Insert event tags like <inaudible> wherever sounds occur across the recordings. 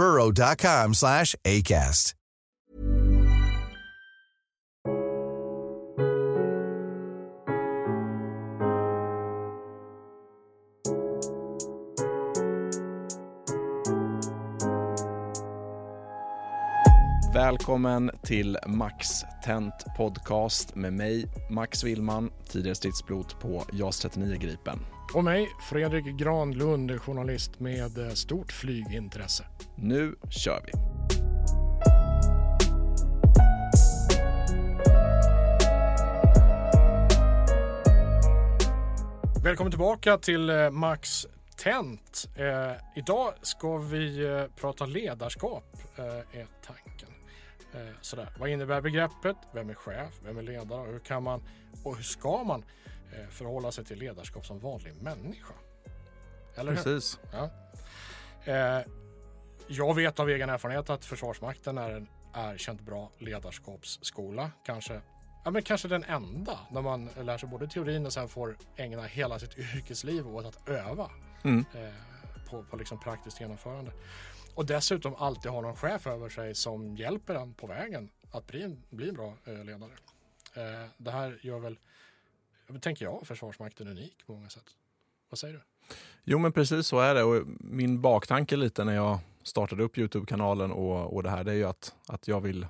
burrow.com slash ACAST. Välkommen till Max Tent Podcast med mig, Max Willman, tidigare stridspilot på JAS 39 Gripen. Och mig, Fredrik Granlund, journalist med eh, stort flygintresse. Nu kör vi! Välkommen tillbaka till eh, Max Tent. Eh, idag ska vi eh, prata ledarskap, eh, är tanken. Sådär. Vad innebär begreppet? Vem är chef? Vem är ledare? Hur kan man och hur ska man förhålla sig till ledarskap som vanlig människa? Eller Precis. hur? Ja. Eh, jag vet av egen erfarenhet att Försvarsmakten är en erkänt bra ledarskapsskola. Kanske, ja, men kanske den enda där man lär sig både teorin och sen får ägna hela sitt <laughs> yrkesliv åt att öva Mm. eh, på, på liksom praktiskt genomförande. Och dessutom alltid ha någon chef över sig som hjälper en på vägen att bli en, bli en bra eh, ledare. Eh, det här gör väl, tänker jag, Försvarsmakten unik på många sätt. Vad säger du? Jo men precis så är det och min baktanke lite när jag startade upp Youtube-kanalen och, och det här det är ju att, att jag vill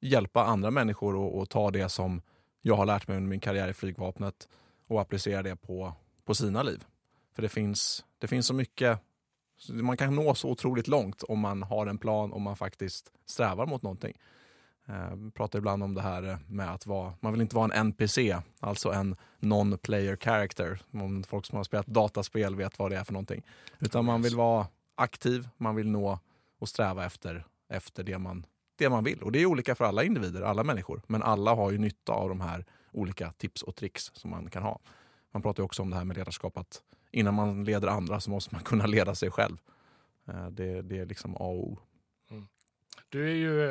hjälpa andra människor och, och ta det som jag har lärt mig under min karriär i flygvapnet och applicera det på, på sina liv. För det finns, det finns så mycket, man kan nå så otroligt långt om man har en plan och man faktiskt strävar mot någonting. Eh, Vi pratar ibland om det här med att vara, man vill inte vara en NPC, alltså en non-player character. Om folk som har spelat dataspel vet vad det är för någonting. Utan man vill vara aktiv, man vill nå och sträva efter, efter det, man, det man vill. Och det är olika för alla individer, alla människor. Men alla har ju nytta av de här olika tips och tricks som man kan ha. Man pratar ju också om det här med ledarskap, att innan man leder andra så måste man kunna leda sig själv. Eh, det, det är liksom A och O. Du är ju,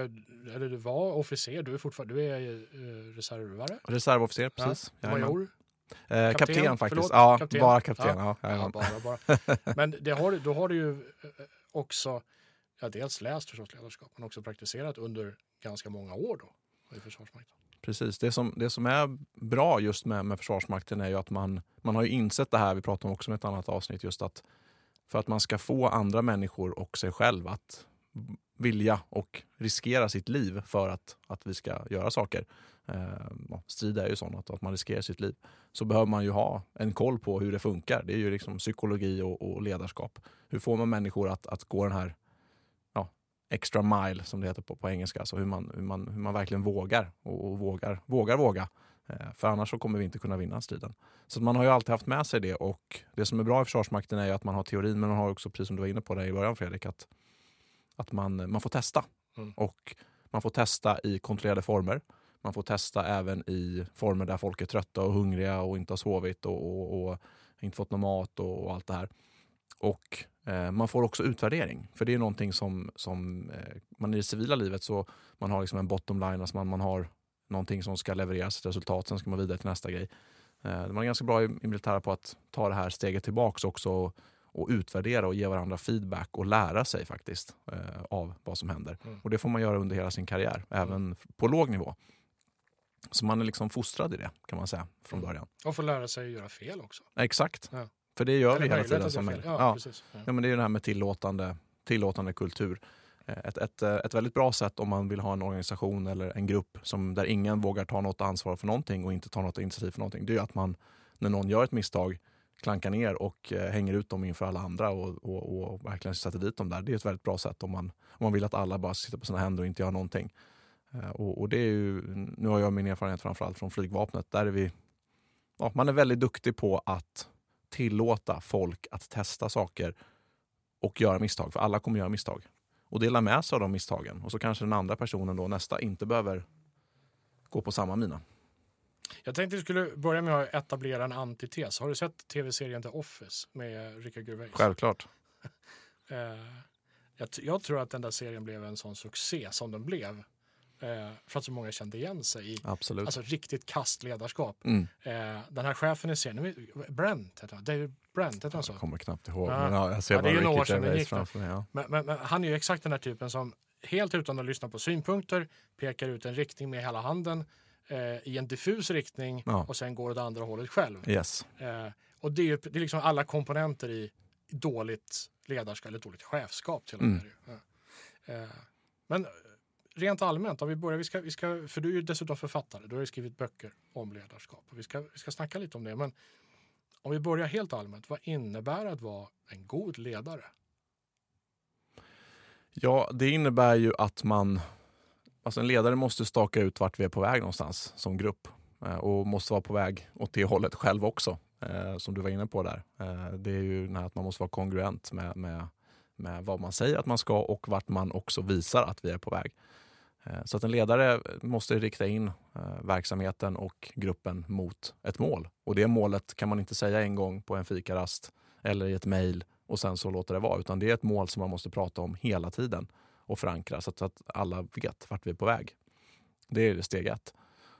eller du var officer, du är fortfarande, du är eh, reservare? Reservofficer, precis. Ja, major? Eh, kapten, Kapten, faktiskt. förlåt, ja, kapten. bara kapten. Ja. Ja. Ja, bara, bara. <laughs> Men det har, då har du ju eh, också, ja, dels läst förstås ledarskap, men också praktiserat under ganska många år då i Försvarsmakten. Precis. Det som, det som är bra just med, med Försvarsmakten är ju att man, man har ju insett det här, vi pratade om också i ett annat avsnitt, just att för att man ska få andra människor och sig själv att vilja och riskera sitt liv för att, att vi ska göra saker. Eh, strid är ju sånt, att, att man riskerar sitt liv. Så behöver man ju ha en koll på hur det funkar. Det är ju liksom psykologi och, och ledarskap. Hur får man människor att, att gå den här ja, extra mile som det heter på, på engelska. Alltså hur man, hur, man, hur man verkligen vågar och, och vågar, vågar våga. Eh, för annars så kommer vi inte kunna vinna striden. Så man har ju alltid haft med sig det och det som är bra i Försvarsmakten är ju att man har teorin men man har också, precis som du var inne på där i början Fredrik, att att man, man får testa. Mm. Och man får testa i kontrollerade former. Man får testa även i former där folk är trötta och hungriga och inte har sovit och, och, och inte fått någon mat och, och allt det här. Och eh, man får också utvärdering. För det är någonting som, som eh, man i det civila livet så man har liksom en bottom line, alltså man, man har någonting som ska levereras, ett resultat, sen ska man vidare till nästa grej. Eh, man är ganska bra i, i militära på att ta det här steget tillbaks också och, och utvärdera och ge varandra feedback och lära sig faktiskt eh, av vad som händer. Mm. Och det får man göra under hela sin karriär, även på låg nivå. Så man är liksom fostrad i det kan man säga från Mm. början. Och få lära sig att göra fel också. Exakt. Ja. För det gör Eller vi hela tiden som fel. Ja, Ja. precis. Ja. Ja, men det är ju det här med tillåtande, tillåtande kultur. Eh, Ett, ett, eh, ett väldigt bra sätt om man vill ha en organisation eller en grupp som, där ingen vågar ta något ansvar för någonting och inte ta något initiativ för någonting. Det är ju att man, när någon gör ett misstag, klankar ner och eh, hänger ut dem inför alla andra och, och, och verkligen sätter dit dem där. Det är ett väldigt bra sätt om man, om man vill att alla bara sitter på sina händer och inte gör någonting. Eh, och, och det är ju, nu har jag min erfarenhet framförallt från flygvapnet. Där är vi, ja, man är väldigt duktig på att tillåta folk att testa saker och göra misstag. För alla kommer göra misstag. Och dela med sig av de misstagen. Och så kanske den andra personen då nästa inte behöver gå på samma mina. Jag tänkte vi skulle börja med att etablera en antites. Har du sett tv-serien The Office med Rickard Gervais? Självklart. <laughs> Eh, jag, jag tror att den där serien blev en sån succé som den blev. Eh, för att så många kände igen sig i Absolut. alltså, riktigt kast ledarskap. mm. Eh, den här chefen i serien, vet- Brent heter han, David Brent heter han så? Jag kommer knappt ihåg. Ja. Men ja, jag ser Ja, det är bara Ricky sedan Gervais gick då. framför mig. Ja. Men, men, men han är ju exakt den här typen som helt utan att lyssna på synpunkter pekar ut en riktning med hela handen eh, i en diffus riktning Ja. och sen går åt andra hållet själv. Yes. Eh, och det är det är liksom alla komponenter i dåligt ledarskap eller dåligt chefskap till och med. Mm. Eh, men rent allmänt, om vi börjar, vi ska, vi ska, för du är ju dessutom författare, du har ju skrivit böcker om ledarskap och vi ska, vi ska snacka lite om det. Men om vi börjar helt allmänt, vad innebär att vara en god ledare? Ja, det innebär ju att man... Alltså en ledare måste staka ut vart vi är på väg någonstans som grupp. Eh, och måste vara på väg åt det hållet själv också, eh, som du var inne på där. Eh, det är ju här att man måste vara kongruent med, med, med vad man säger att man ska och vart man också visar att vi är på väg. Så att en ledare måste rikta in verksamheten och gruppen mot ett mål. Och det målet kan man inte säga en gång på en fikarast eller i ett mejl och sen så låter det vara. Utan det är ett mål som man måste prata om hela tiden och förankra så att, så att alla vet vart vi är på väg. Det är steg ett.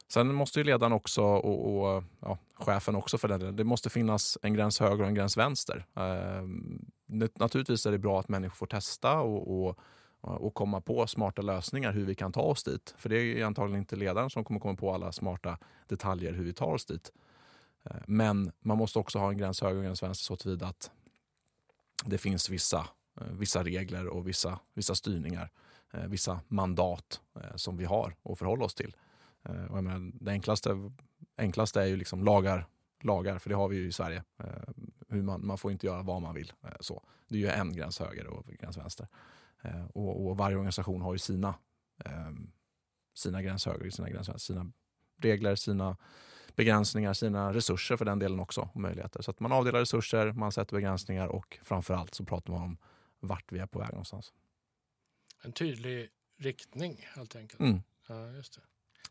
Sen måste ju ledaren också, och, och ja, chefen också för den delen, det måste finnas en gräns höger och en gräns vänster. Eh, naturligtvis är det bra att människor får testa och, och, och komma på smarta lösningar hur vi kan ta oss dit. För det är ju antagligen inte ledaren som kommer komma på alla smarta detaljer hur vi tar oss dit. Eh, Men man måste också ha en gräns höger och en gräns vänster så tillvida att det finns vissa, Eh, vissa regler och vissa, vissa styrningar, eh, vissa mandat eh, som vi har att förhålla oss till. Och jag menar, det enklaste, enklaste är ju liksom lagar, lagar, för det har vi ju i Sverige. Hur man, man får inte göra vad man vill. Så. Det är ju en gräns höger och en gräns vänster. Och, och varje organisation har ju sina, ehm, sina gräns höger och sina gräns vänster. Sina regler, sina begränsningar, sina resurser för den delen också. Och möjligheter. Så att man avdelar resurser, man sätter begränsningar och framförallt så pratar man om vart vi är på väg någonstans. En tydlig riktning helt enkelt. Mm. Ja, just det.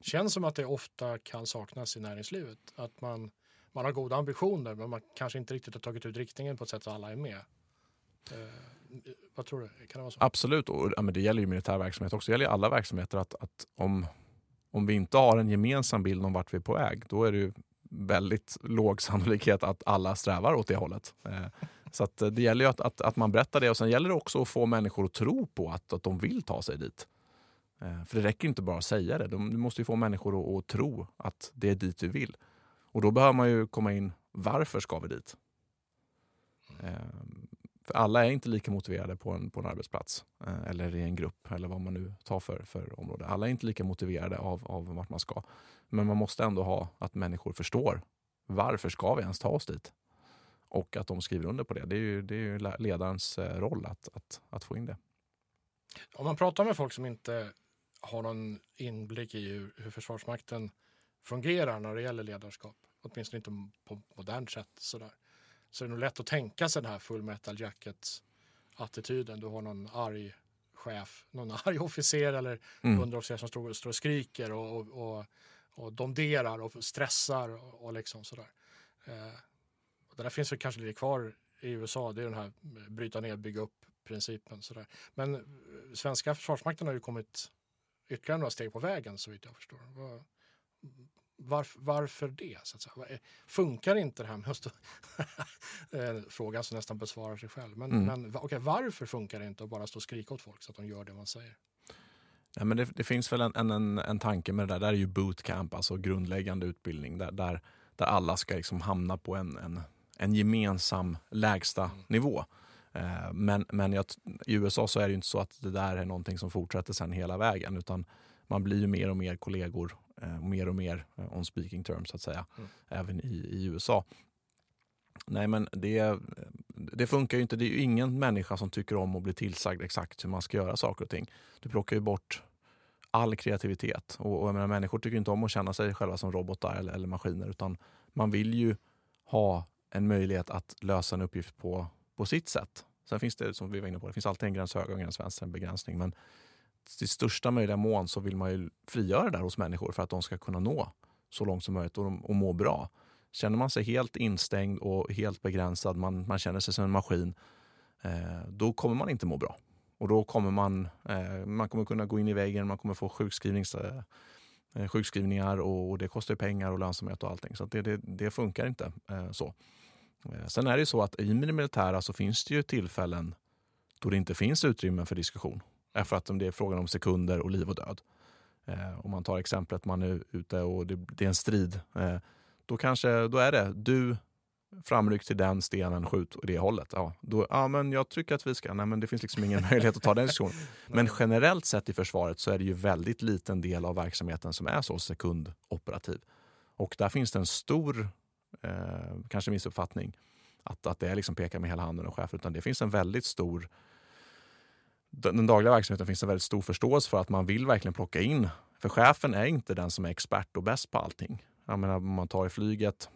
Känns som att det ofta kan saknas i näringslivet. Att man, man har goda ambitioner men man kanske inte riktigt har tagit ut riktningen på ett sätt så alla är med. Eh, vad tror du? Kan det vara så? Absolut, och ja, men det gäller ju militär verksamhet också. Det gäller ju alla verksamheter att, att om, om vi inte har en gemensam bild om vart vi är på väg, då är det ju väldigt låg sannolikhet att alla strävar åt det hållet. Eh, så att eh, det gäller ju att, att, att man berättar det och sen gäller det också att få människor att tro på att, att de vill ta sig dit. Eh, för det räcker inte bara att säga det. De, du måste ju få människor att, att tro att det är dit vi vill. Och då behöver man ju komma in, varför ska vi dit? För alla är inte lika motiverade på en, på en arbetsplats eh, eller i en grupp eller vad man nu tar för, för område. Alla är inte lika motiverade av, av vart man ska. Men man måste ändå ha att människor förstår varför ska vi ens ta oss dit? Och att de skriver under på det. Det är ju, det är ju ledarens eh, roll att, att, att få in det. Om man pratar med folk som inte har någon inblick i hur, hur Försvarsmakten fungerar när det gäller ledarskap, åtminstone inte på modernt sätt, sådär, så är det nog lätt att tänka sig den här full metal jacket attityden. Du har någon arg chef, någon <laughs> arg officer eller Mm. underofficer som står, står och skriker och, och, och, och domderar och stressar och, och liksom sådär. Eh, och det där finns väl kanske lite kvar i USA, det är den här bryta ner, bygga upp principen. Sådär. Men eh, svenska försvarsmakten har ju kommit ytterligare några steg på vägen så vitt jag förstår. Vad- Varför, varför det? Så att säga? Funkar inte det här med att stå... <laughs> En Fråga som nästan besvarar sig själv. Men, Mm. men okej, varför funkar det inte att bara stå och skrika åt folk så att de gör det man säger? Ja, men det, det finns väl en, en, en, tanke med det där. Det är ju bootcamp, alltså grundläggande utbildning där, där, där alla ska liksom hamna på en, en, en gemensam lägsta nivå. Eh, men men jag, i USA så är det ju inte så att det där är någonting som fortsätter sen hela vägen utan man blir ju mer och mer kollegor eh, och mer och mer eh, on speaking terms så att säga, Mm. även i, i USA. Nej men det, det funkar ju inte. Det är ju ingen människa som tycker om att bli tillsagd exakt hur man ska göra saker och ting. Du plockar ju bort all kreativitet. Och, och jag menar, människor tycker inte om att känna sig själva som robotar eller, eller maskiner utan man vill ju ha en möjlighet att lösa en uppgift på, på sitt sätt. Sen finns det, som vi var inne på, det finns alltid en gräns höger och en gräns vänster, en begränsning. Men till största möjliga mån så vill man ju frigöra det där hos människor för att de ska kunna nå så långt som möjligt och, och må bra. Känner man sig helt instängd och helt begränsad, man, man känner sig som en maskin, eh, då kommer man inte må bra. Och då kommer man, eh, man kommer kunna gå in i väggen, man kommer få sjukskrivnings, eh, eh sjukskrivningar och, och det kostar pengar och lönsamhet och allting. Så att det, det, det funkar inte eh, så. Eh, sen är det ju så att i det militära så finns det ju tillfällen då det inte finns utrymme för diskussion. Därför att det är frågan om sekunder och liv och död. Eh, om man tar exemplet man är ute och det, det är en strid. Eh, då kanske då är det du framryck till den stenen, skjut åt det hållet. Ja, då, ja, men jag tycker att vi ska. Nej, men det finns liksom ingen <laughs> möjlighet att ta den diskussionen. Men generellt sett i försvaret så är det ju väldigt liten del av verksamheten som är så sekundoperativ. Och där finns det en stor, eh, kanske missuppfattning, att, att det är liksom peka med hela handen och chef, utan det finns en väldigt stor den den dagliga verksamheten finns en väldigt stor förståelse för att man vill verkligen plocka in. För chefen är inte den som är expert och bäst på allting. Jag menar, om man tar i flyget,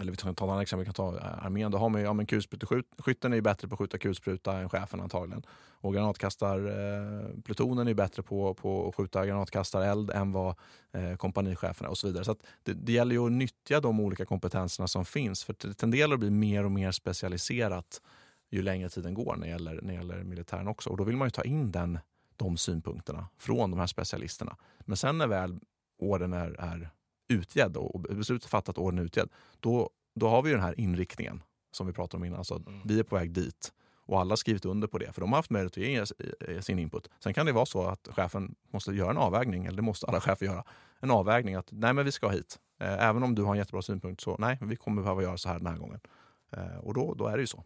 eller vi kan ta ett annat exempel, vi kan ta eh, armén. Då har man ju, ja, men kulspruteskytten är ju bättre på att skjuta kulspruta än chefen antagligen. Och granatkastarplutonen eh, är bättre på, på att skjuta granatkastareld än vad eh, är och så vidare. Så att det, det gäller ju att nyttja de olika kompetenserna som finns. För det tenderar att bli mer och mer specialiserat ju längre tiden går när det gäller, när det gäller militären också. Och då vill man ju ta in den, de synpunkterna från de här specialisterna. Men sen när väl orden är, är utgedd och beslutet fattat och orden är utgedd, då, då har vi den här inriktningen som vi pratade om innan. Alltså, Mm. Vi är på väg dit och alla har skrivit under på det, för de har haft möjlighet att ge ge sin input. Sen kan det vara så att chefen måste göra en avvägning, eller det måste alla <laughs> chefer göra, en avvägning att nej men vi ska hit. Eh, Även om du har en jättebra synpunkt så nej, vi kommer behöva göra så här den här gången. Eh, Och då, då är det ju så.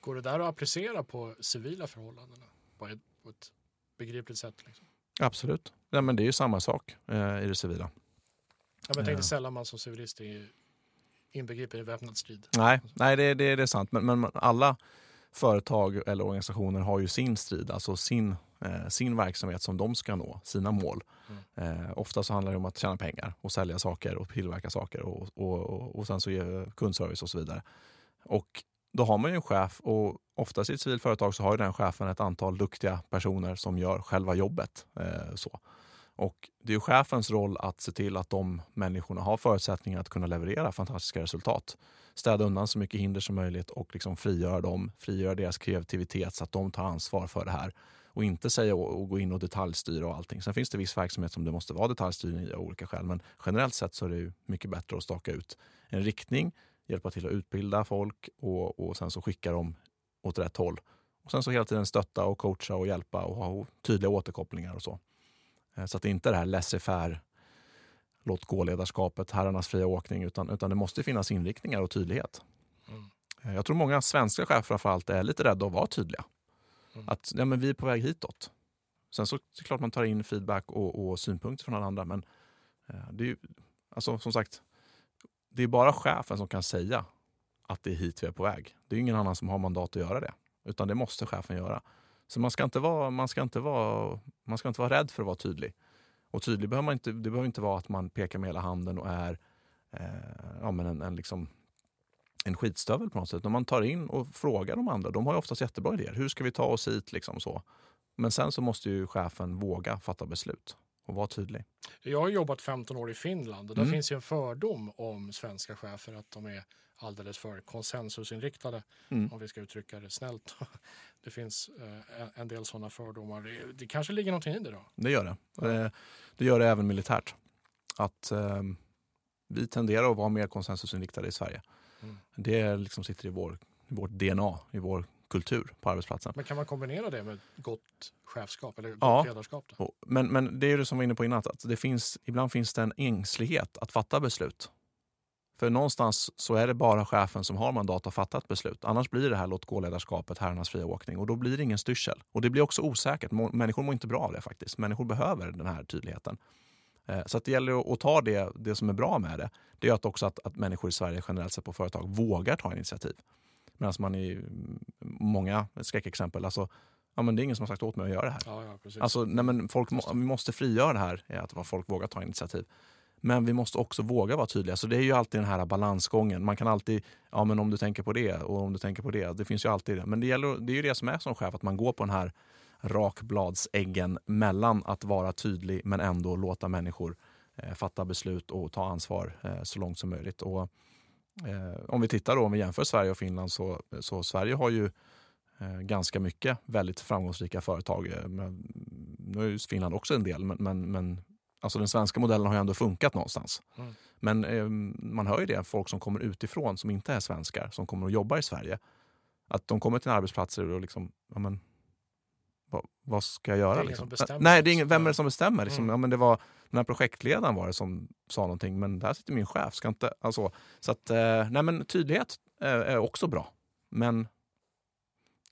Går det där att applicera på civila förhållanden? På ett, på ett begripligt sätt? Liksom? Absolut. Ja, men det är ju samma sak eh, i det civila. Ja, men jag tänkte Ja. sällan man som civilist är inbegripen i väpnad strid. Nej, nej det, det, det är sant. Men, men alla företag eller organisationer har ju sin strid, alltså sin, eh, sin verksamhet som de ska nå, sina mål. Eh, ofta så handlar det om att tjäna pengar och sälja saker och tillverka saker och, och, och, och sen så ge kundservice och så vidare. Och då har man ju en chef och oftast i ett civilt företag så har ju den chefen ett antal duktiga personer som gör själva jobbet. Eh, så. Och det är ju chefens roll att se till att de människorna har förutsättningar att kunna leverera fantastiska resultat. Städa undan så mycket hinder som möjligt och liksom frigöra dem, frigöra deras kreativitet så att de tar ansvar för det här. Och inte säga och, och gå in och detaljstyra och allting. Sen finns det viss verksamhet som det måste vara detaljstyrning i av olika skäl. Men generellt sett så är det ju mycket bättre att staka ut en riktning, hjälpa till att utbilda folk och, och sen så skicka dem åt rätt håll. Och sen så hela tiden stötta och coacha och hjälpa och ha tydliga återkopplingar och så. Eh, Så att det inte är det här laissez-faire, låt gå-ledarskapet, herrarnas fria åkning, utan, utan det måste finnas inriktningar och tydlighet. Mm. Eh, Jag tror många svenska chefer framförallt är lite rädda att vara tydliga. Mm. Att ja, men vi är på väg hitåt. Sen så är det klart man tar in feedback och, och synpunkter från alla andra, men eh, det är ju, alltså, som sagt, det är bara chefen som kan säga att det är hit vi är på väg. Det är ingen annan som har mandat att göra det, utan det måste chefen göra. Så man ska inte vara, man ska inte vara, man ska inte vara rädd för att vara tydlig. Och tydlig behöver man inte, det behöver inte vara att man pekar med hela handen och är eh, ja, men en, en, liksom, en skitstövel på något sätt. När man tar in och frågar de andra, de har ju oftast jättebra idéer. Hur ska vi ta oss hit? Liksom så. Men sen så måste ju chefen våga fatta beslut och vara tydlig. Jag har jobbat 15 år i Finland och där Mm. finns ju en fördom om svenska chefer att de är alldeles för konsensusinriktade Mm. om vi ska uttrycka det snällt. <laughs> Det finns eh, en- del sådana fördomar. Det, kanske ligger någonting i det då? Det gör det. Det, det gör det även militärt. Att eh, vi tenderar att vara mer konsensusinriktade i Sverige. Mm. Det liksom sitter i, vår, i vårt DNA, i vår kultur på arbetsplatsen. Men kan man kombinera det med gott chefskap eller gott Ja. ledarskap? Då? Men, men det är det som vi var inne på innan, att det finns, ibland finns det en ängslighet att fatta beslut. För någonstans så är det bara chefen som har mandat att fatta ett beslut. Annars blir det här låt gå-ledarskapet herrarnas fria åkning och då blir det ingen styrsel. Och det blir också osäkert. Människor mår inte bra av det faktiskt. Människor behöver den här tydligheten. Eh, Så att det gäller att- att ta det, det som är bra med det. Det är att också att, att människor i Sverige generellt sett på företag vågar ta initiativ. Medan man i många skräckexempel, alltså, ja, men det är ingen som har sagt åt mig att göra det här. Ja, ja, precis. Alltså, nej men folk må, vi måste frigöra det här, är att folk vågar ta initiativ. Men vi måste också våga vara tydliga. Så det är ju alltid den här balansgången. Man kan alltid, ja men om du tänker på det och om du tänker på det. Det finns ju alltid det. Men det, gäller, det är ju det som är som chef, att man går på den här rakbladsäggen mellan att vara tydlig men ändå låta människor eh, fatta beslut och ta ansvar eh, så långt som möjligt. Och, om vi tittar då, om vi jämför Sverige och Finland så, så Sverige har ju eh, ganska mycket väldigt framgångsrika företag. Eh, Men, nu är ju Finland också en del, men, men, men alltså den svenska modellen har ju ändå funkat någonstans. Mm. Men eh, man hör ju det, folk som kommer utifrån som inte är svenskar, som kommer och jobbar i Sverige. Att de kommer till arbetsplatser och liksom, ja men, vad, vad ska jag göra? Det är liksom? som. Nej, det är ingen, vem är det som bestämmer? Liksom, Mm. ja, men det var, den här projektledaren var det som sa någonting, men där sitter min chef. Ska inte, alltså, så att, eh, nej men tydlighet är, är också bra. Men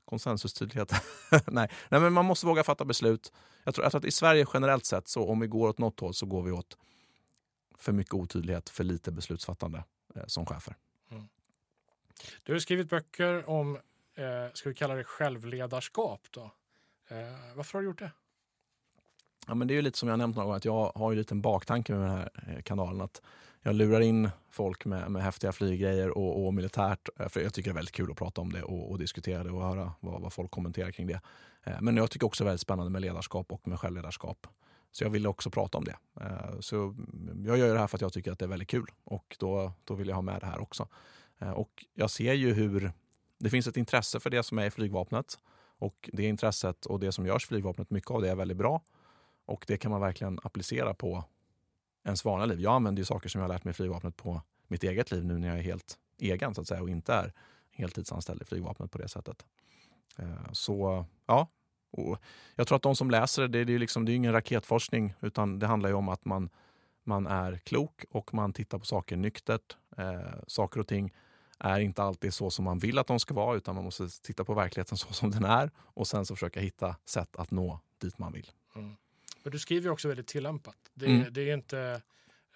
konsensustydlighet. <laughs> nej. nej, men man måste våga fatta beslut. Jag tror, jag tror att i Sverige generellt sett, så om vi går åt något håll så går vi åt för mycket otydlighet, för lite beslutsfattande eh, som chefer. Du har skrivit böcker om, eh, ska vi kalla det självledarskap då? Eh, varför har du gjort det? Ja, men det är ju lite som jag nämnt några gånger, att jag har ju en liten baktanke med den här eh, kanalen. Att jag lurar in folk med, med häftiga flyggrejer och, och militärt. Eh, för jag tycker det är väldigt kul att prata om det och, och diskutera det och höra vad, vad folk kommenterar kring det. Eh, Men jag tycker också det är väldigt spännande med ledarskap och med självledarskap. Så jag ville också prata om det. Eh, så jag gör det här för att jag tycker att det är väldigt kul och då, då vill jag ha med det här också. Och jag ser ju hur det finns ett intresse för det som är i flygvapnet. Och det intresset och det som görs i flygvapnet, mycket av det är väldigt bra. Och det kan man verkligen applicera på ens vanliga liv. Jag använder ju saker som jag har lärt mig i flygvapnet på mitt eget liv nu när jag är helt egen så att säga och inte är heltidsanställd i flygvapnet på det sättet. Eh, så ja, och jag tror att de som läser det, det är ju liksom, det är ingen raketforskning utan det handlar ju om att man, man är klok och man tittar på saker nyktert. Eh, saker och ting är inte alltid så som man vill att de ska vara utan man måste titta på verkligheten <laughs> så som den är och sen så försöka hitta sätt att nå dit man vill. Men du skriver ju också väldigt tillämpat. Det, Mm. det, är, inte,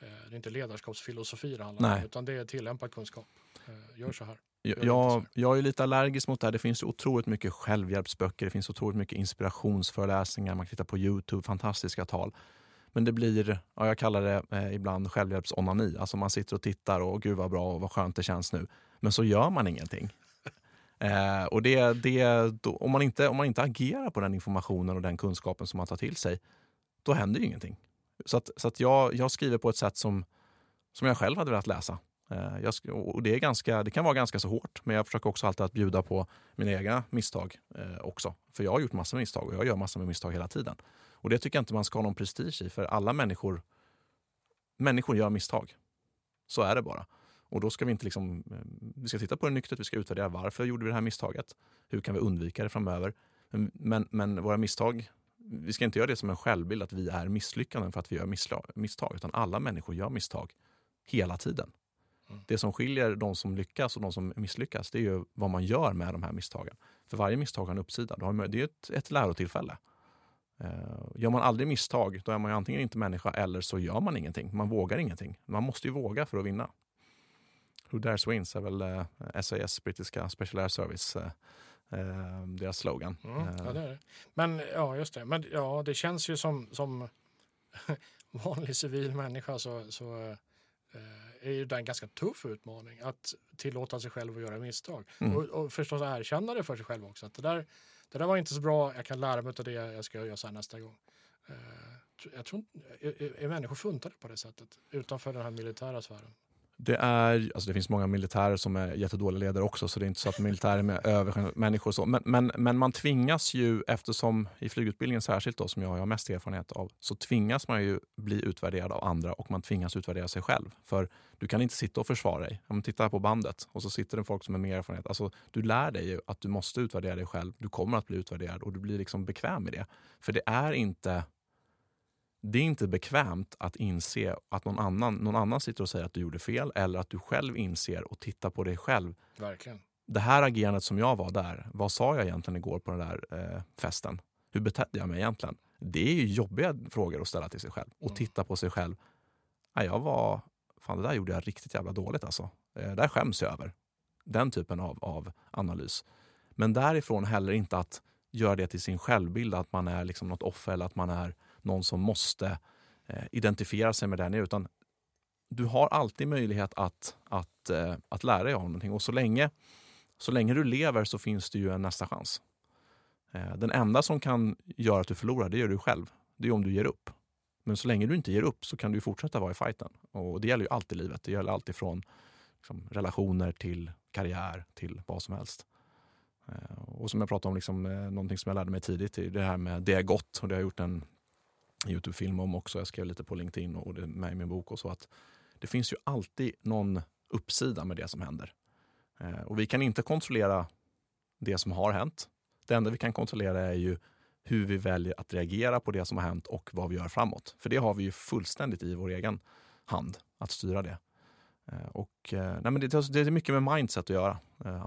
eh, det är inte ledarskapsfilosofi det handlar om, Nej. utan det är tillämpad kunskap. Eh, Gör så här. Jag, jag, jag är lite allergisk mot det här. Det finns otroligt mycket självhjälpsböcker, det finns otroligt mycket inspirationsföreläsningar, man kan titta på Youtube, fantastiska tal. Men det blir, ja, jag kallar det eh, ibland självhjälpsonani. Alltså man sitter och tittar och gud vad bra och vad skönt det känns nu. Men så gör man ingenting. <laughs> Eh, och det, det, då, om, man inte, om man inte agerar på den informationen och den kunskapen som man tar till sig, då händer ju ingenting. Så, att, så att jag, jag skriver på ett sätt som, som jag själv hade velat läsa. Eh, jag, och det, är ganska, det kan vara ganska så hårt, men jag försöker också alltid att bjuda på mina egna misstag eh, också. För jag har gjort massor med misstag och jag gör massor med misstag hela tiden. Och det tycker jag inte man ska ha någon prestige i, för alla människor, människor gör misstag. Så är det bara. Och då ska vi inte liksom, eh, vi ska titta på det nyktert, vi ska utvärdera varför gjorde vi det här misstaget? Hur kan vi undvika det framöver? Men, men, våra misstag, vi ska inte göra det som en självbild att vi är misslyckanden för att vi gör misstag, utan alla människor gör misstag hela tiden. Det som skiljer de som lyckas och de som misslyckas, det är ju vad man gör med de här misstagen. För varje misstag har en uppsida. Det är ett, ett lärotillfälle. Eh, Gör man aldrig misstag, då är man antingen inte människa eller så gör man ingenting. Man vågar ingenting. Man måste ju våga för att vinna. Who dares wins är väl eh, SAS, brittiska Special Air Service, eh, eh, deras slogan. Mm, Eh, ja, det är det. Men ja, just det. Men ja, det känns ju som, som <laughs> vanlig civil människa så, så eh, är ju det en ganska tuff utmaning att tillåta sig själv att göra misstag. Mm. Och, och förstås erkänna det för sig själv också. Att det, där, det där var inte så bra, jag kan lära mig av det, jag ska göra så här nästa gång. Eh, jag tror är, är människor funtade på det sättet utanför den här militära sfären? Det, är, alltså det finns många militärer som är jättedåliga ledare också så det är inte så att militärer är över människor. Så. Men, men, men man tvingas ju, eftersom i flygutbildningen särskilt då, som jag har mest erfarenhet av, så tvingas man ju bli utvärderad av andra och man tvingas utvärdera sig själv. För du kan inte sitta och försvara dig. Om titta på bandet och så sitter det folk som är mer erfarenhet. Alltså, du lär dig ju att du måste utvärdera dig själv. Du kommer att bli utvärderad och du blir liksom bekväm med det. För det är inte det är inte bekvämt att inse att någon annan, någon annan sitter och säger att du gjorde fel eller att du själv inser och tittar på dig själv. Verkligen. Det här agerandet som jag var där, vad sa jag egentligen igår på den där eh, festen? Hur betedde jag mig egentligen? Det är ju jobbiga frågor att ställa till sig själv och Mm. titta på sig själv. Nej, jag var, fan det där gjorde jag riktigt jävla dåligt alltså. Eh, där skäms jag över. Den typen av, av analys. Men därifrån heller inte att göra det till sin självbild, att man är liksom något offer eller att man är någon som måste eh, identifiera sig med den utan du har alltid möjlighet att, att, eh, att lära dig av någonting. Och så länge, så länge du lever så finns det ju en nästa chans. Eh, den enda som kan göra att du förlorar, det gör du själv. Det är om du ger upp. Men så länge du inte ger upp så kan du fortsätta vara i fighten. Och det gäller ju alltid i livet. Det gäller alltid från liksom, relationer till karriär till vad som helst. Eh, och som jag pratade om, liksom, eh, någonting som jag lärde mig tidigt, är det här med det är gott. Och det har jag gjort en Youtube-film om också. Jag skrev lite på LinkedIn och det är med i min bok. och så att Det finns ju alltid någon uppsida med det som händer. Eh, och vi kan inte kontrollera det som har hänt. Det enda vi kan kontrollera är ju hur vi väljer att reagera på det som har hänt och vad vi gör framåt. För det har vi ju fullständigt i vår egen hand, att styra det. Eh, och, eh, nej men det, det är mycket med mindset att göra. Eh,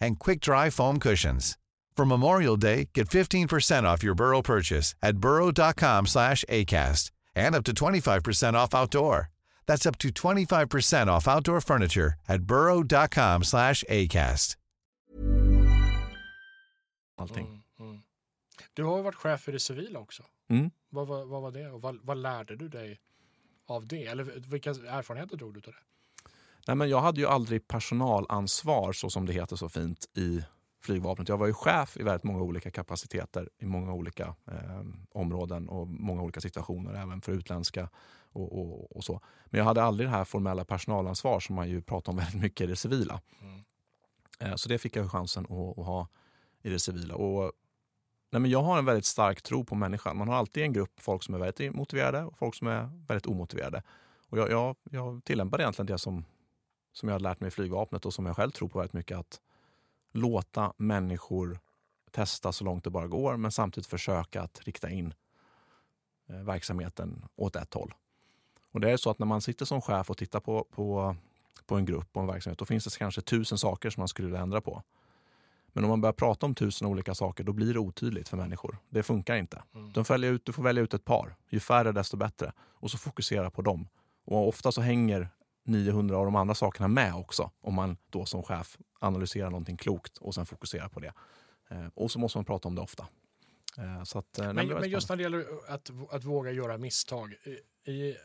and quick-dry foam cushions. For Memorial Day, get 15% off your Burrow purchase at burrow.com slash ACAST and up to 25% off outdoor. That's up to 25% off outdoor furniture at burrow.com slash ACAST. allting. Mm, mm. Du har ju varit chef för det civila också. Mm. Vad, vad, vad var det och vad, vad lärde du dig av det? Eller vilka erfarenheter drog du av det? Nej, men jag hade ju aldrig personalansvar, så som det heter så fint, i flygvapnet. Jag var ju chef i väldigt många olika kapaciteter i många olika eh, områden och många olika situationer, även för utländska och, och, och, så. Men jag hade aldrig det här formella personalansvar som man ju pratar om <laughs> väldigt mycket i det civila. Mm. Eh, så det fick jag chansen att, att ha i det civila. Och, nej, men jag har en väldigt stark tro på människan. Man har alltid en grupp folk som är väldigt motiverade och folk som är väldigt omotiverade. Och jag, jag, jag tillämpar egentligen det som, som jag har lärt mig i flygvapnet och som jag själv tror på väldigt mycket. Att låta människor testa så långt det bara går men samtidigt försöka att rikta in eh, verksamheten åt ett håll. Och det är så att när man sitter som chef och tittar på, på, på en grupp och en verksamhet då finns det kanske tusen saker som man skulle vilja ändra på. Men om man börjar prata om tusen olika saker då blir det otydligt för människor. Det funkar inte. Mm. De följer ut, du får välja ut ett par. Ju färre desto bättre. Och så fokusera på dem. Och ofta så hänger 900 av de andra sakerna med också. Om man då som chef analyserar någonting klokt och sen fokuserar på det. Eh, och så måste man prata om det ofta. Eh, att, eh, Men, men just när det gäller att, att våga göra misstag. I, I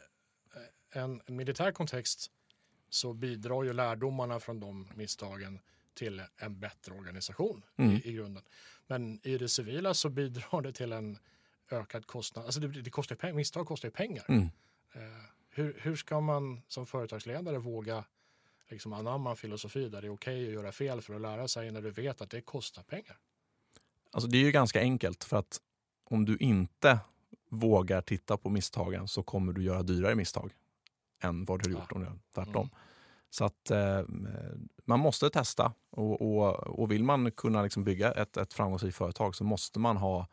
en militär kontext så bidrar ju lärdomarna från de misstagen till en bättre organisation Mm. i, i grunden. Men i det civila så bidrar det till en ökad kostnad. Alltså det, det kostar misstag kostar ju pengar. Mm. Eh, hur, hur ska man som företagsledare våga liksom anamma en filosofi där det är okej att göra fel för att lära sig när du vet att det kostar pengar? Alltså det är ju ganska enkelt för att om du inte vågar titta på misstagen så kommer du göra dyrare misstag än vad du har gjort Ja. om du gör tvärtom. Mm. Så att eh, man måste testa och, och, och vill man kunna liksom bygga ett, ett framgångsrikt företag så måste man ha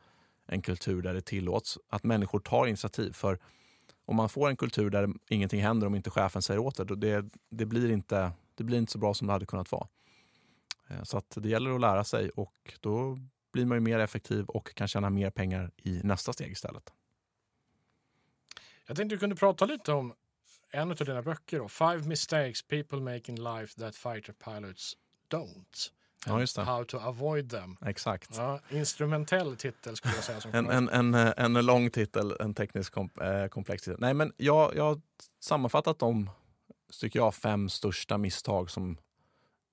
en kultur där det tillåts att människor tar initiativ. För om man får en kultur där ingenting händer om inte chefen säger åt det, då det, det, blir inte, det blir inte så bra som det hade kunnat vara. Eh, så att det gäller att lära sig och då blir man ju mer effektiv och kan tjäna mer pengar i nästa steg istället. Jag tänkte du kunde prata lite om en av dina böcker då, Five mistakes people make in life that fighter pilots don't. Ja, just det. How to avoid them. Exakt. Ja, instrumentell titel skulle jag säga. Som en, en, en, en lång titel, en teknisk kom, eh, komplex titel. Nej, men jag, jag har sammanfattat de, tycker jag, fem största misstag som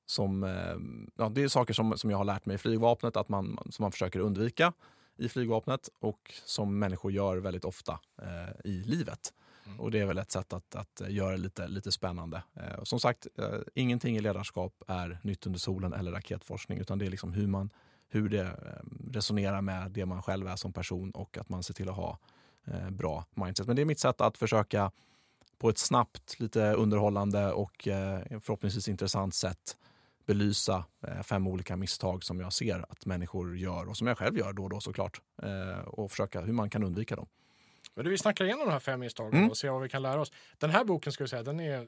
som, eh, ja, det är saker som, som jag har lärt mig i flygvapnet att man, som man försöker undvika i flygvapnet och som människor gör väldigt ofta eh, i livet. Mm. Och det är väl ett sätt att, att eh, göra det lite, lite spännande. Eh, som sagt, eh, ingenting i ledarskap är nytt under solen eller raketforskning utan det är liksom hur, man, hur det eh, resonerar med det man själv är som person och att man ser till att ha eh, bra mindset. Men det är mitt sätt att försöka på ett snabbt, lite underhållande och eh, förhoppningsvis intressant sätt belysa eh, fem olika misstag som jag ser att människor gör och som jag själv gör då och då såklart. Och försöka hur man kan undvika dem. Men du, vi snackar igenom de här fem misstagen mm. och ser vad vi kan lära oss. Den här boken ska vi säga, den är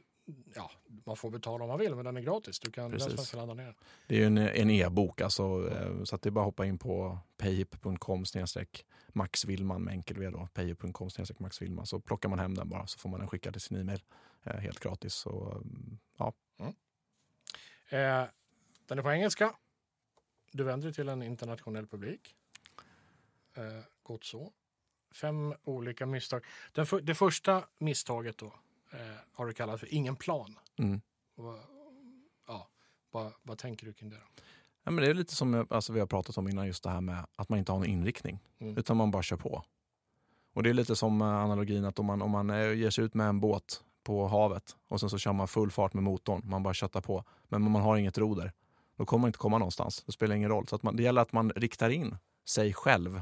ja, man får betala om man vill, men den är gratis. Du kan läsa ladda ner. Det är en, en e-bok, alltså, mm. så att det är bara att hoppa in på payhip.com maxvillman med enkel v då, payhip.com maxvillman så plockar man hem den bara så får man den skickad till sin e-mail helt gratis. Så, ja. Mm. Eh, den är på engelska. Du vänder dig till en internationell publik. Eh, gott så. Fem olika misstag. För, det första misstaget då eh, har du kallat för ingen plan. Mm. Och, ja, vad, vad tänker du kring det? Då? Ja, men det är lite som alltså, vi har pratat om innan, just det här med att man inte har någon inriktning. Mm. Utan man bara kör på. Och det är lite som analogin att om man, om man eh, ger sig ut med en båt på havet och sen så kör man full fart med motorn. Man bara köttar på. Men man har inget roder, då kommer man inte komma någonstans. Det spelar ingen roll. Så att man, det gäller att man riktar in sig själv,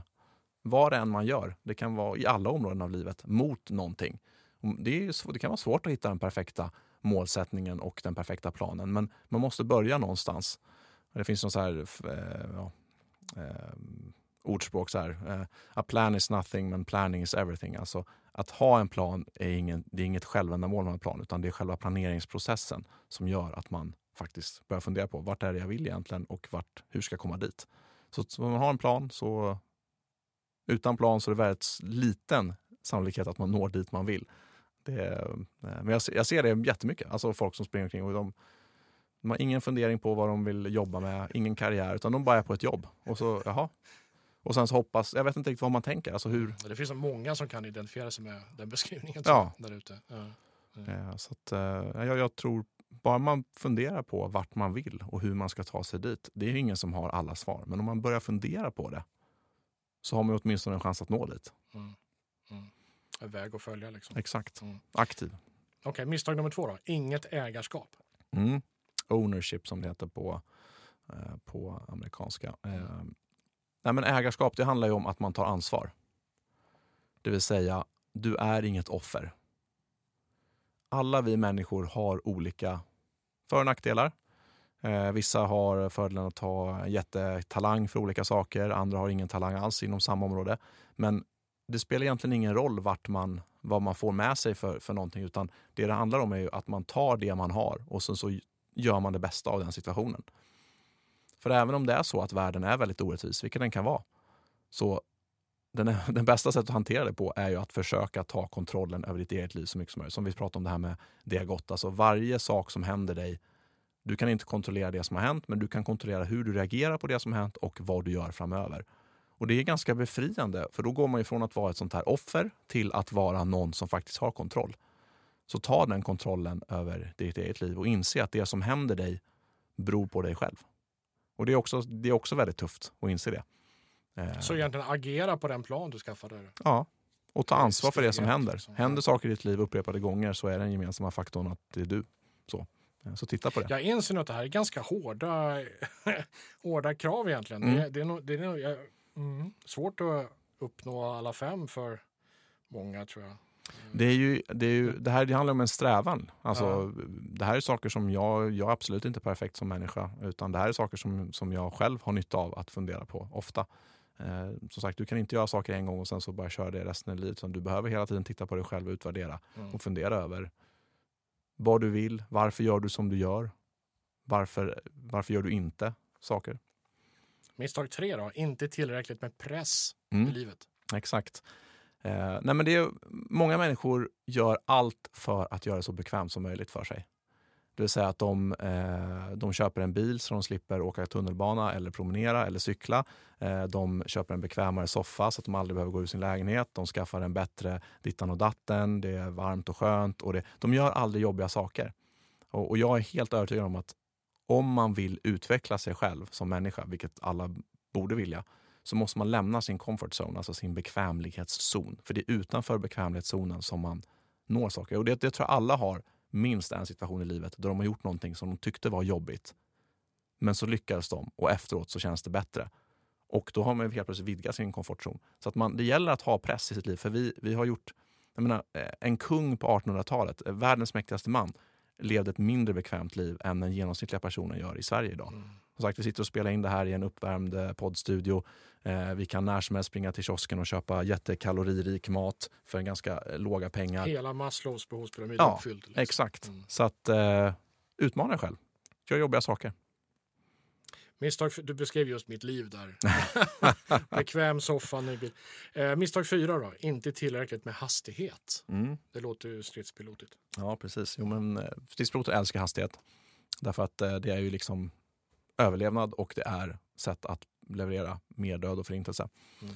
vad det än man gör, det kan vara i alla områden av livet, mot någonting. Mm, det, är, det kan vara svårt att hitta den perfekta målsättningen och den perfekta planen, men man måste börja någonstans. Det finns någon så här, eh, ja, eh, ordspråk så här, eh, a plan is nothing men planning is everything. Alltså att ha en plan är, ingen, det är inget självändamål med en plan utan det är själva planeringsprocessen som gör att man faktiskt börjar fundera på vart är det jag vill egentligen och vart, hur ska jag komma dit. Så, så om man har en plan så utan plan så är det väldigt liten sannolikhet att man når dit man vill. Det, eh, men jag, jag, ser det jättemycket, alltså folk som springer omkring och de, de har ingen fundering på vad de vill jobba med, ingen karriär, utan de bara är på ett jobb. Och så, <laughs> jaha, och sen så hoppas, jag vet inte riktigt vad man tänker. Alltså hur... Det finns så många som kan identifiera sig med den beskrivningen ja. där ute. Ja. Ja. Så att, uh, jag, jag, tror, bara man funderar på vart man vill och hur man ska ta sig dit. Det är ingen som har alla svar, men om man börjar fundera på det så har man åtminstone en chans att nå dit. Mm. Mm. En väg att följa liksom. Exakt. Mm. Aktiv. Okej, okay, misstag nummer två då. Inget ägarskap. Mm. Ownership som det heter på, eh, på amerikanska. Eh, Nej, men ägarskap det handlar ju om att man tar ansvar. Det vill säga, du är inget offer. Alla vi människor har olika för och nackdelar. Eh, vissa har fördelen att ha jättetalang för olika saker, andra har ingen talang alls inom samma område. Men det spelar egentligen ingen roll vart man, vad man får med sig för, för någonting, utan det det handlar om är ju att man tar det man har och sen så gör man det bästa av den situationen. För även om det är så att världen är väldigt orättvis, vilket den kan vara, så den, är, <laughs> den bästa sättet att hantera det på är ju att försöka ta kontrollen över ditt eget liv så mycket som möjligt. Som vi pratade om det här med det gott. Alltså varje sak som händer dig, du kan inte kontrollera det som har hänt, men du kan kontrollera hur du reagerar på det som har hänt och vad du gör framöver. Och det är ganska befriande, för då går man ifrån att vara ett sånt här offer till att vara någon som faktiskt har kontroll. Så ta den kontrollen över ditt eget liv och inse att det som händer dig beror på dig själv. Och det är också, det är också väldigt tufft att inse det. Eh, så egentligen agera på den plan du skaffade? Ja, och ta ansvar för det som händer. Liksom. Händer saker i ditt liv upprepade gånger så är den gemensamma faktorn att det är du. Så, så titta på det. Jag inser nu att det här är ganska hårda, <laughs> hårda krav egentligen. Mm. Det, det, är nog, det är nog, jag, mm, svårt att uppnå alla fem för många tror jag. Det, är ju, det, är ju, det här det handlar om en strävan. Alltså, ja. Det här är saker som jag, jag är absolut inte perfekt som människa. Utan det här är saker som, som jag själv har nytta av att fundera på ofta. Eh, som sagt, du kan inte göra saker en gång och sen så bara köra det resten av livet. Utan du behöver hela tiden titta på dig själv och utvärdera Mm. och fundera över vad du vill, varför gör du som du gör, varför, varför gör du inte saker. Misstag tre då, inte tillräckligt med press i Mm. livet. Exakt. Eh, nej men det är, många människor gör allt för att göra det så bekvämt som möjligt för sig. Det vill säga att de, eh, de köper en bil så de slipper åka tunnelbana eller promenera eller cykla. Eh, de köper en bekvämare soffa så att de aldrig behöver gå ur sin lägenhet. De skaffar en bättre dittan och datten. Det är varmt och skönt. Och det, de gör aldrig jobbiga saker. Och, och jag är helt övertygad om att om man vill utveckla sig själv som människa, vilket alla borde vilja, så måste man lämna sin comfort zone, alltså sin bekvämlighetszon. För det är utanför bekvämlighetszonen som man når saker. Och det, det tror jag alla har minst en situation i livet där de har gjort någonting som de tyckte var jobbigt. Men så lyckades de och efteråt så känns det bättre. Och då har man helt plötsligt vidgat sin komfortzon. Så att man, det gäller att ha press i sitt liv. För vi, vi har gjort, jag menar, eh, en kung på 1800-talet, eh, världens mäktigaste man, levde ett mindre bekvämt liv än den genomsnittliga personen gör i Sverige idag. Mm. Som sagt, vi sitter och spelar in det här i en uppvärmd eh, poddstudio. Eh, vi kan när som helst springa till kiosken och köpa jättekaloririk mat för en ganska eh, låga pengar. Hela Maslows behovspyramid Ja, uppfylld. liksom. Exakt. Mm. Så att eh, utmana dig själv. Gör jobbiga saker. Misstag, du beskrev just mitt liv där. <laughs> <laughs> Bekväm soffa, ny bil. Eh, misstag fyra då, inte tillräckligt med hastighet. Mm. Det låter ju stridspilotigt. Ja, precis. Jo, men stridspiloter älskar hastighet. Därför att eh, det är ju liksom överlevnad och det är sätt att leverera mer död och förintelse. Mm.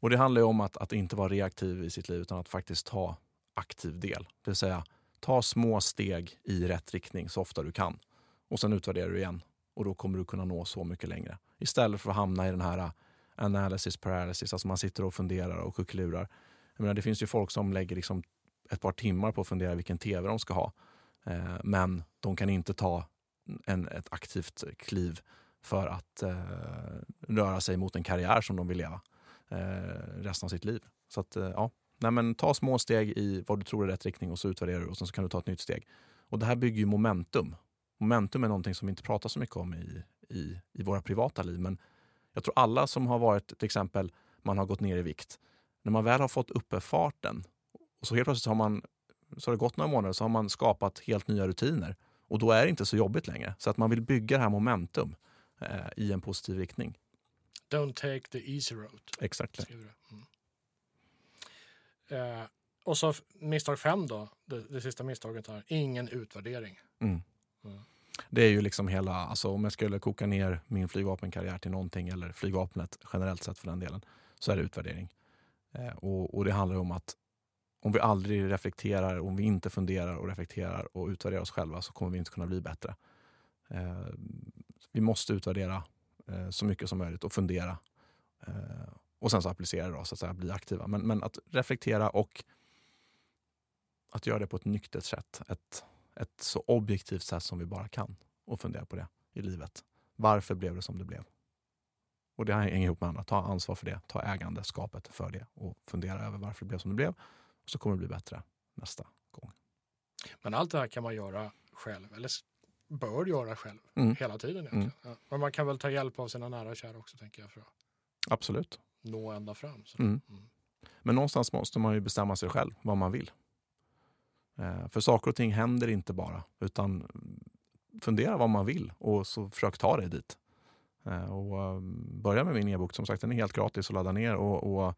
Och det handlar ju om att, att inte vara reaktiv i sitt liv utan att faktiskt ta aktiv del. Det vill säga ta små steg i rätt riktning så ofta du kan. Och sen utvärderar du igen. Och då kommer du kunna nå så mycket längre. Istället för att hamna i den här uh, analysis paralysis, alltså man sitter och funderar och kuckelurar. Jag menar, det finns ju folk som lägger liksom ett par timmar på att fundera vilken tv de ska ha. Eh, men de kan inte ta en, ett aktivt kliv för att eh, röra sig mot en karriär som de vill leva eh, resten av sitt liv. Så att, eh, ja. Nej, men ta små steg i vad du tror är rätt riktning och så utvärderar du och sen så kan du ta ett nytt steg. Och det här bygger ju momentum. Momentum är någonting som vi inte pratar så mycket om i, i, i våra privata liv. Men jag tror alla som har varit, till exempel, man har gått ner i vikt. När man väl har fått uppe farten och så helt plötsligt har man, så har det gått några månader så har man skapat helt nya rutiner. Och då är det inte så jobbigt längre. Så att man vill bygga det här momentum eh, i en positiv riktning. Don't take the easy road. Exakt. Mm. Eh, och så misstag fem då, det, det sista misstaget här. Ingen utvärdering. Mm. Mm. Det är ju liksom hela, alltså om jag skulle koka ner min flygvapenkarriär till någonting, eller flygvapnet generellt sett för den delen, så är det utvärdering. Eh, och, och det handlar om att om vi aldrig reflekterar, om vi inte funderar och reflekterar och utvärderar oss själva så kommer vi inte kunna bli bättre. Eh, vi måste utvärdera eh, så mycket som möjligt och fundera. Eh, och sen så applicera det då, så att säga, bli aktiva. Men, men att reflektera och att göra det på ett nyktert sätt. Ett, ett så objektivt sätt som vi bara kan och fundera på det i livet. Varför blev det som det blev? Och det hänger ihop med andra. Ta ansvar för det, ta ägandeskapet för det och fundera över varför det blev som det blev. Och så kommer det bli bättre nästa gång. Men allt det här kan man göra själv, eller bör göra själv, Mm. hela tiden egentligen. Ja. Men man kan väl ta hjälp av sina nära och kära också, tänker jag, för att Absolut. nå ända fram. Mm. Mm. Men någonstans måste man ju bestämma sig själv vad man vill. Eh, för saker och ting händer inte bara, utan fundera vad man vill och så försök ta dig dit. Eh, och eh, börja med min e-bok, som sagt den är helt gratis att ladda ner. Och, och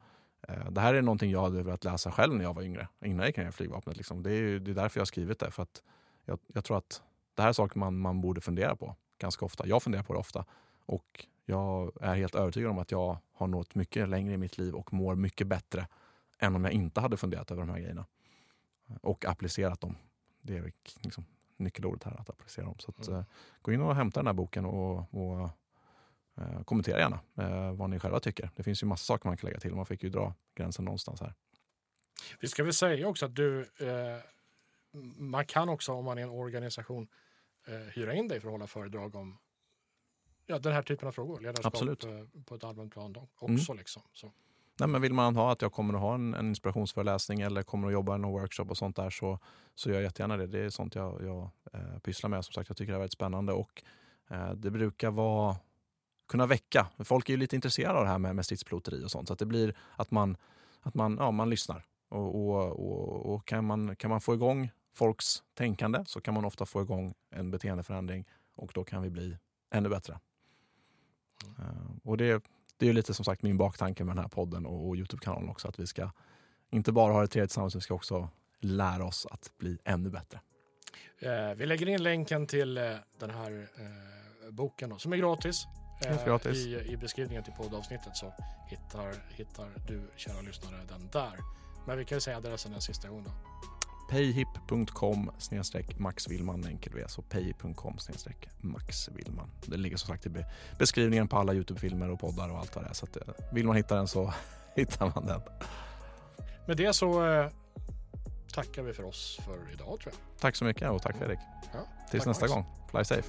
det här är någonting jag hade velat läsa själv när jag var yngre, innan jag gick in i flygvapnet. Liksom. Det, är, ju- det är därför jag har skrivit det, för att jag, jag tror att det här är saker man, man borde fundera på ganska ofta. Jag funderar på det ofta och jag är helt övertygad om att jag har nått mycket längre i mitt liv och mår mycket bättre än om jag inte hade funderat över de här grejerna. Och applicerat dem. Det är liksom nyckelordet här, att applicera dem. Så att, Mm. eh, gå in och hämta den här boken och, och eh, kommentera gärna eh, vad ni själva tycker. Det finns ju massa saker man kan lägga till. Man fick ju dra gränsen någonstans här. Vi ska väl säga också att du, eh, man kan också om man är en organisation eh, hyra in dig för att hålla föredrag om ja, den här typen av frågor, ledarskap Absolut. eh, på ett allmänt plan då, också. Liksom. Så. Nej, men vill man ha att jag kommer att ha en, en inspirationsföreläsning eller kommer att jobba i någon workshop och sånt där så, så gör jag jättegärna det. Det är sånt jag, jag eh, pysslar med. Som sagt, jag tycker det är väldigt spännande och eh, det brukar vara kunna väcka. Folk är ju lite intresserade av det här med, med stridspiloteri och sånt. Så att det blir att man, att man, ja, man lyssnar. Och, och, och, och, kan, man, kan man få igång folks tänkande så kan man ofta få igång en beteendeförändring och då kan vi bli ännu bättre. Mm. Och det, det är lite som sagt min baktanke med den här podden och, och Youtube-kanalen också. Att vi ska inte bara ha det trevligt tillsammans, vi ska också lära oss att bli ännu bättre. Eh, vi lägger in länken till eh, den här eh, boken då, som är gratis. Gratis. I, I, beskrivningen till poddavsnittet så hittar, hittar du, kära lyssnare, den där. Men vi kan ju säga adressen en sista gång då. payhip.com maxvillman enkel v. Så payhip.com maxvillman. Det ligger som sagt i beskrivningen på alla Youtube-filmer och poddar och allt vad det är. Så att, vill man hitta den så <laughs> hittar man den. Med det så eh, tackar vi för oss för idag tror jag. Tack så mycket och tack Fredrik. Ja, Tills tack nästa Max. gång. Fly safe.